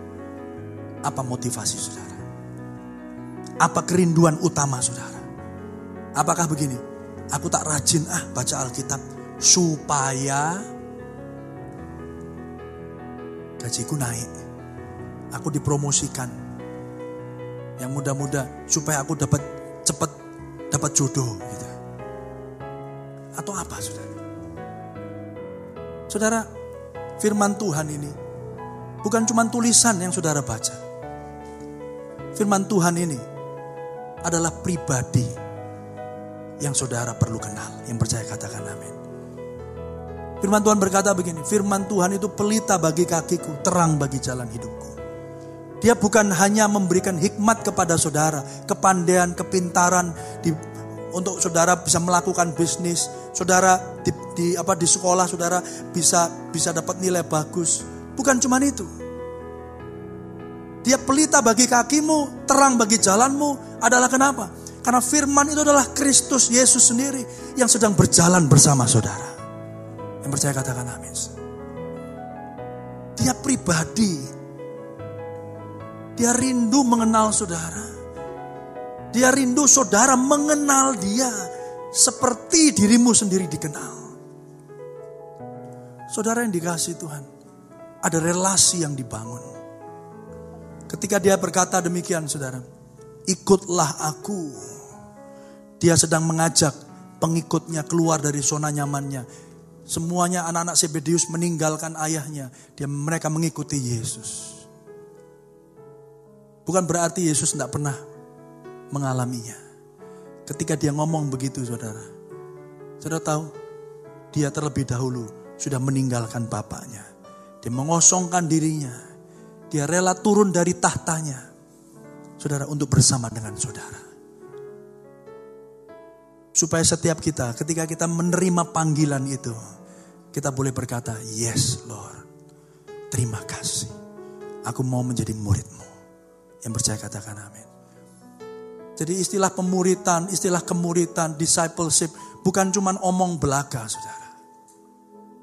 Apa motivasi saudara? Apa kerinduan utama saudara? Apakah begini? Aku tak rajin ah baca Alkitab supaya gajiku naik. Aku dipromosikan. Yang muda-muda supaya aku dapat cepat dapat jodoh gitu. Atau apa saudara? Saudara, firman Tuhan ini bukan cuma tulisan yang saudara baca. Firman Tuhan ini adalah pribadi yang saudara perlu kenal. Yang percaya katakan amin. Firman Tuhan berkata begini, firman Tuhan itu pelita bagi kakiku, terang bagi jalan hidupku. Dia bukan hanya memberikan hikmat kepada saudara, kepandaian, kepintaran di, untuk saudara bisa melakukan bisnis, saudara di, di apa di sekolah saudara bisa bisa dapat nilai bagus. Bukan cuma itu. Dia pelita bagi kakimu, terang bagi jalanmu adalah kenapa? Karena firman itu adalah Kristus Yesus sendiri yang sedang berjalan bersama saudara. Yang percaya katakan amin. Dia pribadi dia rindu mengenal saudara. Dia rindu saudara mengenal dia seperti dirimu sendiri dikenal. Saudara yang dikasih Tuhan, ada relasi yang dibangun. Ketika dia berkata demikian saudara, ikutlah aku. Dia sedang mengajak pengikutnya keluar dari zona nyamannya. Semuanya anak-anak Sebedius meninggalkan ayahnya. Dia mereka mengikuti Yesus. Bukan berarti Yesus tidak pernah mengalaminya. Ketika dia ngomong begitu saudara. Saudara tahu, dia terlebih dahulu sudah meninggalkan bapaknya. Dia mengosongkan dirinya. Dia rela turun dari tahtanya. Saudara untuk bersama dengan saudara. Supaya setiap kita ketika kita menerima panggilan itu. Kita boleh berkata, yes Lord. Terima kasih. Aku mau menjadi muridmu. Yang percaya katakan amin. Jadi istilah pemuritan, istilah kemuritan, discipleship bukan cuma omong belaka, saudara.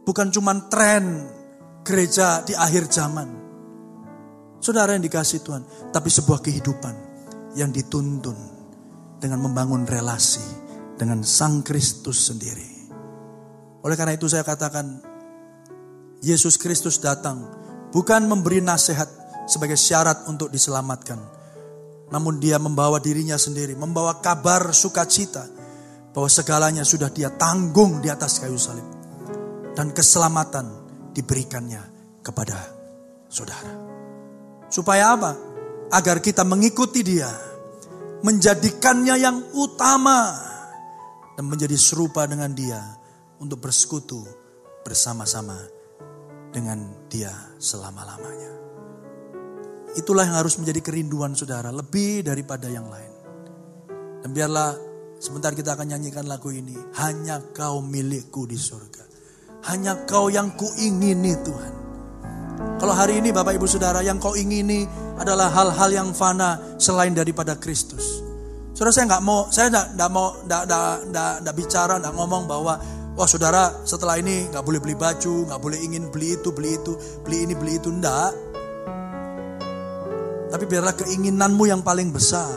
Bukan cuma tren gereja di akhir zaman. Saudara yang dikasih Tuhan, tapi sebuah kehidupan yang dituntun dengan membangun relasi dengan Sang Kristus sendiri. Oleh karena itu saya katakan, Yesus Kristus datang bukan memberi nasihat sebagai syarat untuk diselamatkan, namun dia membawa dirinya sendiri, membawa kabar sukacita bahwa segalanya sudah dia tanggung di atas kayu salib. Dan keselamatan diberikannya kepada saudara. Supaya apa? Agar kita mengikuti dia. Menjadikannya yang utama. Dan menjadi serupa dengan dia. Untuk bersekutu bersama-sama dengan dia selama-lamanya. Itulah yang harus menjadi kerinduan saudara, lebih daripada yang lain. Dan biarlah sebentar kita akan nyanyikan lagu ini. Hanya kau milikku di surga. Hanya kau yang kuingini Tuhan. Kalau hari ini Bapak Ibu Saudara yang kau ingini adalah hal-hal yang fana selain daripada Kristus. Saudara saya nggak mau, saya nggak mau, nggak bicara, nggak ngomong bahwa Wah saudara setelah ini nggak boleh beli baju, nggak boleh ingin beli itu, beli itu, beli ini, beli itu. Enggak. Tapi biarlah keinginanmu yang paling besar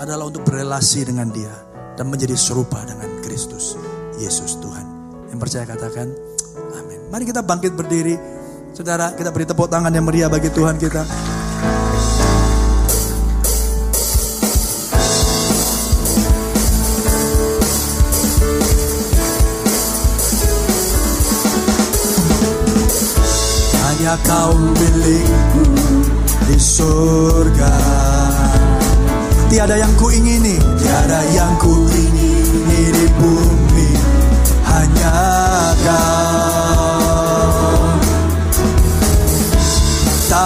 adalah untuk berelasi dengan dia dan menjadi serupa dengan Kristus Yesus Tuhan. Yang percaya katakan amin. Mari kita bangkit berdiri. Saudara, kita beri tepuk tangan yang meriah bagi Tuhan kita. Hanya kau milikku di surga. Tiada yang ku ingini, tiada yang ku ingini di bumi, hanya kau.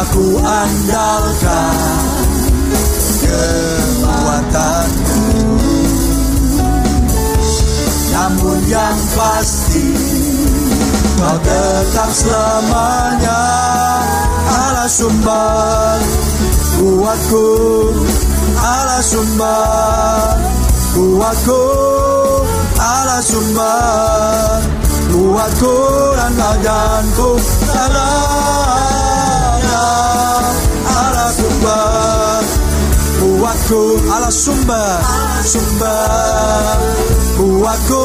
Tak ku andalkan kekuatanku, namun yang pasti kau tetap selamanya ala sumber kuatku ala sumber kuatku ala sumber kuatku dan badanku ala kuatku ala sumber sumber kuatku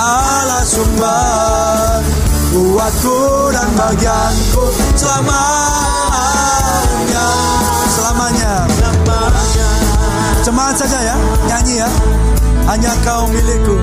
ala sumber kuatku dan bagianku selamanya selamanya. Selamanya saja ya nyanyi ya. Hanya kau milikku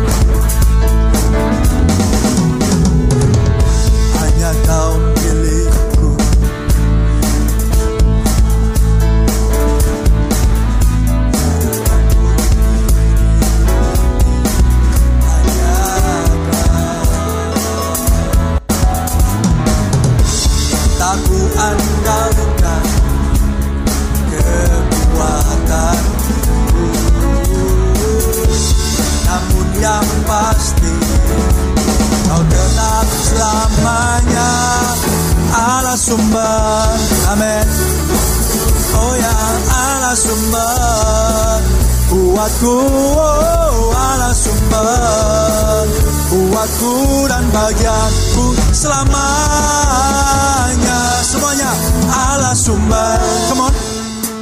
pasti kau tetap selamanya ala sumber. Amin. Oh ya ala sumber. Kuatku oh, ala sumber. Kuatku dan bagianku selamanya. Semuanya ala sumber. Come on.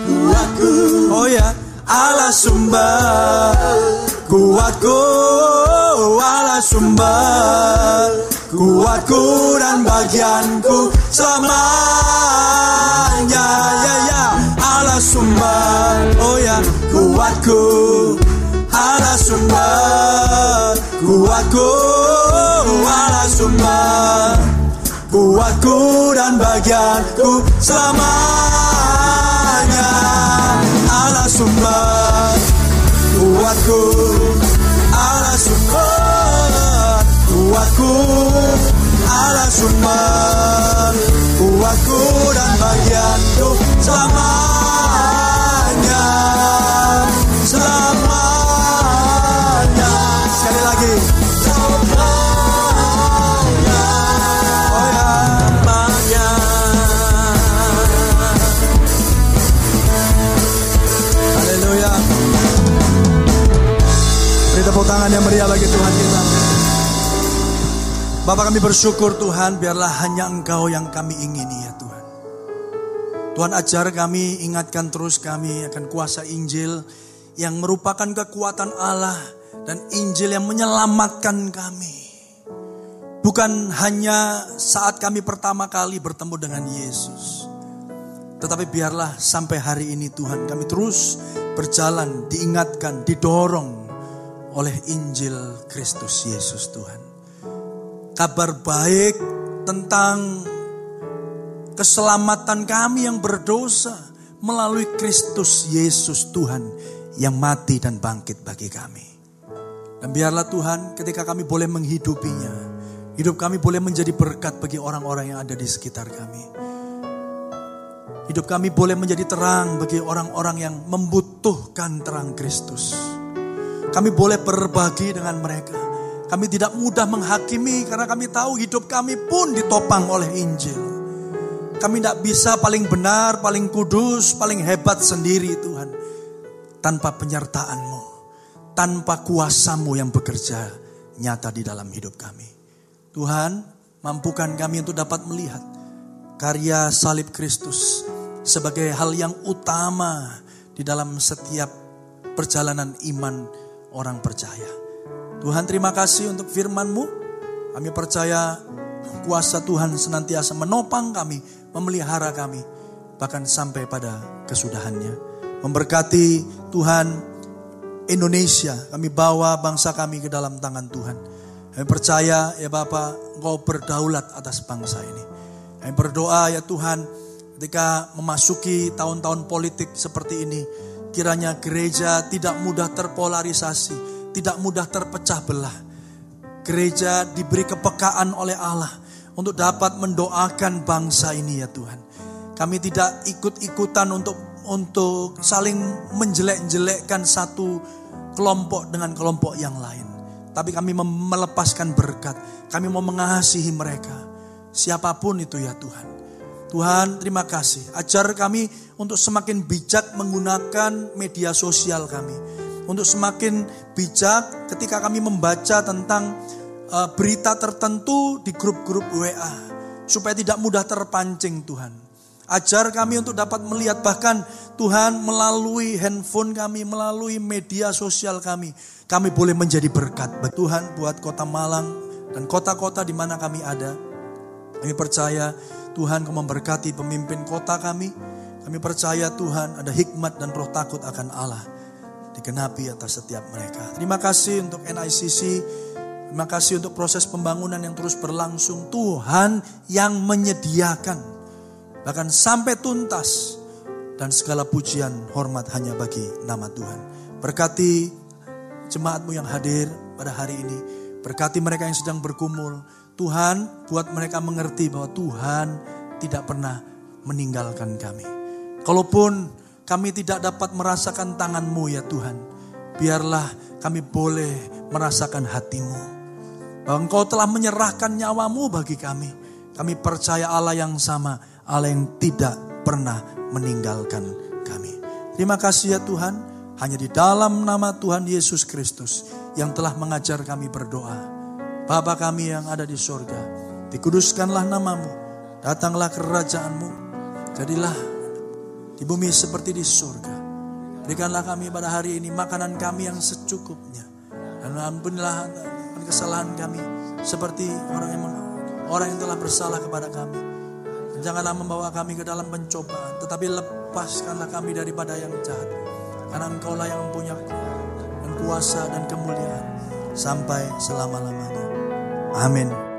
Kuatku. Oh ya ala sumber. Kuatku ala sumber Kuatku dan bagianku selamanya Ya ya ala sumber Oh ya kuatku ala sumber Kuatku ala sumber Kuatku dan bagianku selamanya sumber kuatku dan bagianku selamanya. Selamanya. Sekali lagi. Oh ya. Tepuk yang meriah bagi Tuhan Bapak kami bersyukur Tuhan, biarlah hanya Engkau yang kami ingini ya Tuhan. Tuhan ajar kami, ingatkan terus kami akan kuasa Injil yang merupakan kekuatan Allah dan Injil yang menyelamatkan kami. Bukan hanya saat kami pertama kali bertemu dengan Yesus. Tetapi biarlah sampai hari ini Tuhan kami terus berjalan, diingatkan, didorong oleh Injil Kristus Yesus Tuhan kabar baik tentang keselamatan kami yang berdosa melalui Kristus Yesus Tuhan yang mati dan bangkit bagi kami. Dan biarlah Tuhan ketika kami boleh menghidupinya, hidup kami boleh menjadi berkat bagi orang-orang yang ada di sekitar kami. Hidup kami boleh menjadi terang bagi orang-orang yang membutuhkan terang Kristus. Kami boleh berbagi dengan mereka. Kami tidak mudah menghakimi karena kami tahu hidup kami pun ditopang oleh Injil. Kami tidak bisa paling benar, paling kudus, paling hebat sendiri Tuhan. Tanpa penyertaan-Mu, tanpa kuasamu yang bekerja nyata di dalam hidup kami. Tuhan, mampukan kami untuk dapat melihat karya salib Kristus sebagai hal yang utama di dalam setiap perjalanan iman orang percaya. Tuhan terima kasih untuk firman-Mu. Kami percaya kuasa Tuhan senantiasa menopang kami, memelihara kami, bahkan sampai pada kesudahannya. Memberkati Tuhan Indonesia, kami bawa bangsa kami ke dalam tangan Tuhan. Kami percaya ya Bapak, Engkau berdaulat atas bangsa ini. Kami berdoa ya Tuhan, ketika memasuki tahun-tahun politik seperti ini, kiranya gereja tidak mudah terpolarisasi, tidak mudah terpecah belah. Gereja diberi kepekaan oleh Allah untuk dapat mendoakan bangsa ini ya Tuhan. Kami tidak ikut-ikutan untuk untuk saling menjelek-jelekkan satu kelompok dengan kelompok yang lain. Tapi kami melepaskan berkat. Kami mau mengasihi mereka. Siapa pun itu ya Tuhan. Tuhan terima kasih. Ajar kami untuk semakin bijak menggunakan media sosial kami untuk semakin bijak ketika kami membaca tentang uh, berita tertentu di grup-grup WA supaya tidak mudah terpancing Tuhan. Ajar kami untuk dapat melihat bahkan Tuhan melalui handphone kami, melalui media sosial kami, kami boleh menjadi berkat. Tuhan buat kota Malang dan kota-kota di mana kami ada. Kami percaya Tuhan kau memberkati pemimpin kota kami. Kami percaya Tuhan ada hikmat dan roh takut akan Allah digenapi atas setiap mereka. Terima kasih untuk NICC. Terima kasih untuk proses pembangunan yang terus berlangsung. Tuhan yang menyediakan. Bahkan sampai tuntas. Dan segala pujian hormat hanya bagi nama Tuhan. Berkati jemaatmu yang hadir pada hari ini. Berkati mereka yang sedang berkumul. Tuhan buat mereka mengerti bahwa Tuhan tidak pernah meninggalkan kami. Kalaupun kami tidak dapat merasakan tanganmu ya Tuhan. Biarlah kami boleh merasakan hatimu. Bahwa engkau telah menyerahkan nyawamu bagi kami. Kami percaya Allah yang sama. Allah yang tidak pernah meninggalkan kami. Terima kasih ya Tuhan. Hanya di dalam nama Tuhan Yesus Kristus yang telah mengajar kami berdoa. Bapa kami yang ada di sorga, dikuduskanlah namamu, datanglah kerajaanmu, jadilah di bumi seperti di surga. Berikanlah kami pada hari ini makanan kami yang secukupnya. Dan ampunilah kesalahan kami seperti orang yang orang yang telah bersalah kepada kami. Janganlah membawa kami ke dalam pencobaan, tetapi lepaskanlah kami daripada yang jahat. Karena engkaulah yang mempunyai dan kuasa dan kemuliaan sampai selama-lamanya. Amin.